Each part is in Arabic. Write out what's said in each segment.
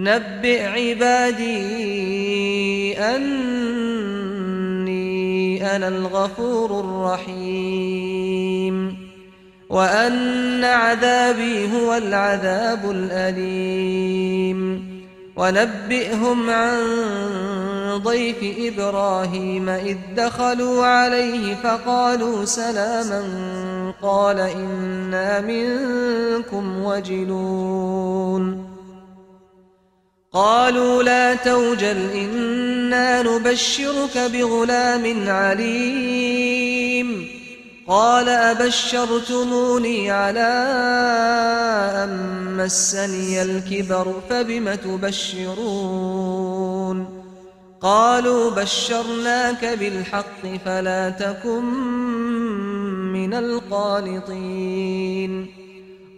نبئ عبادي أني أنا الغفور الرحيم وأن عذابي هو العذاب الأليم ونبئهم عن ضيف إبراهيم إذ دخلوا عليه فقالوا سلاما قال إنا منكم وجلون قالوا لا توجل إنا نبشرك بغلام عليم. قال أبشرتموني على أن مسني الكبر فبم تبشرون؟ قالوا بشرناك بالحق فلا تكن من القانطين.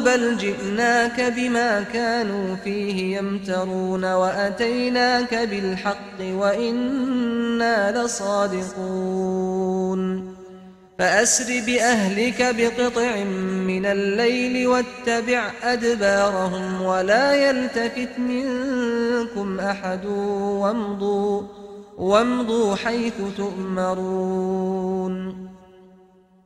بل جئناك بما كانوا فيه يمترون وأتيناك بالحق وإنا لصادقون. فأسر بأهلك بقطع من الليل واتبع أدبارهم ولا يلتفت منكم أحد وامضوا, وامضوا حيث تؤمرون.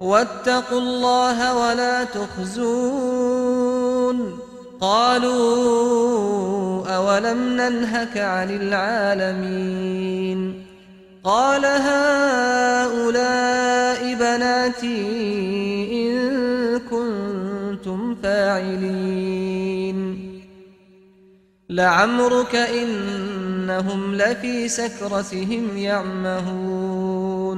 واتقوا الله ولا تخزون. قالوا أولم ننهك عن العالمين. قال هؤلاء بناتي إن كنتم فاعلين. لعمرك إنهم لفي سكرتهم يعمهون.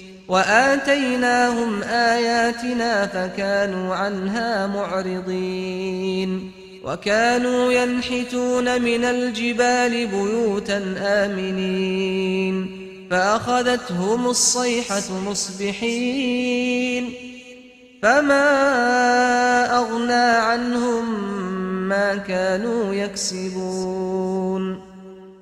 وآتيناهم آياتنا فكانوا عنها معرضين. وكانوا ينحتون من الجبال بيوتا آمنين. فأخذتهم الصيحة مصبحين. فما أغنى عنهم ما كانوا يكسبون.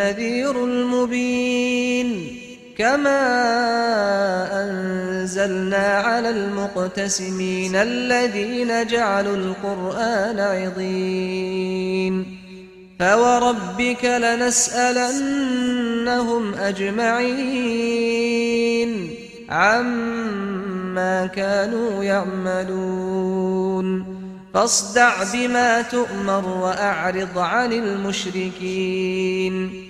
النذير المبين كما أنزلنا على المقتسمين الذين جعلوا القرآن عظيم فوربك لنسألنهم أجمعين عما كانوا يعملون فاصدع بما تؤمر وأعرض عن المشركين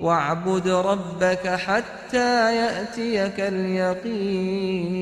واعبد ربك حتى يأتيك اليقين.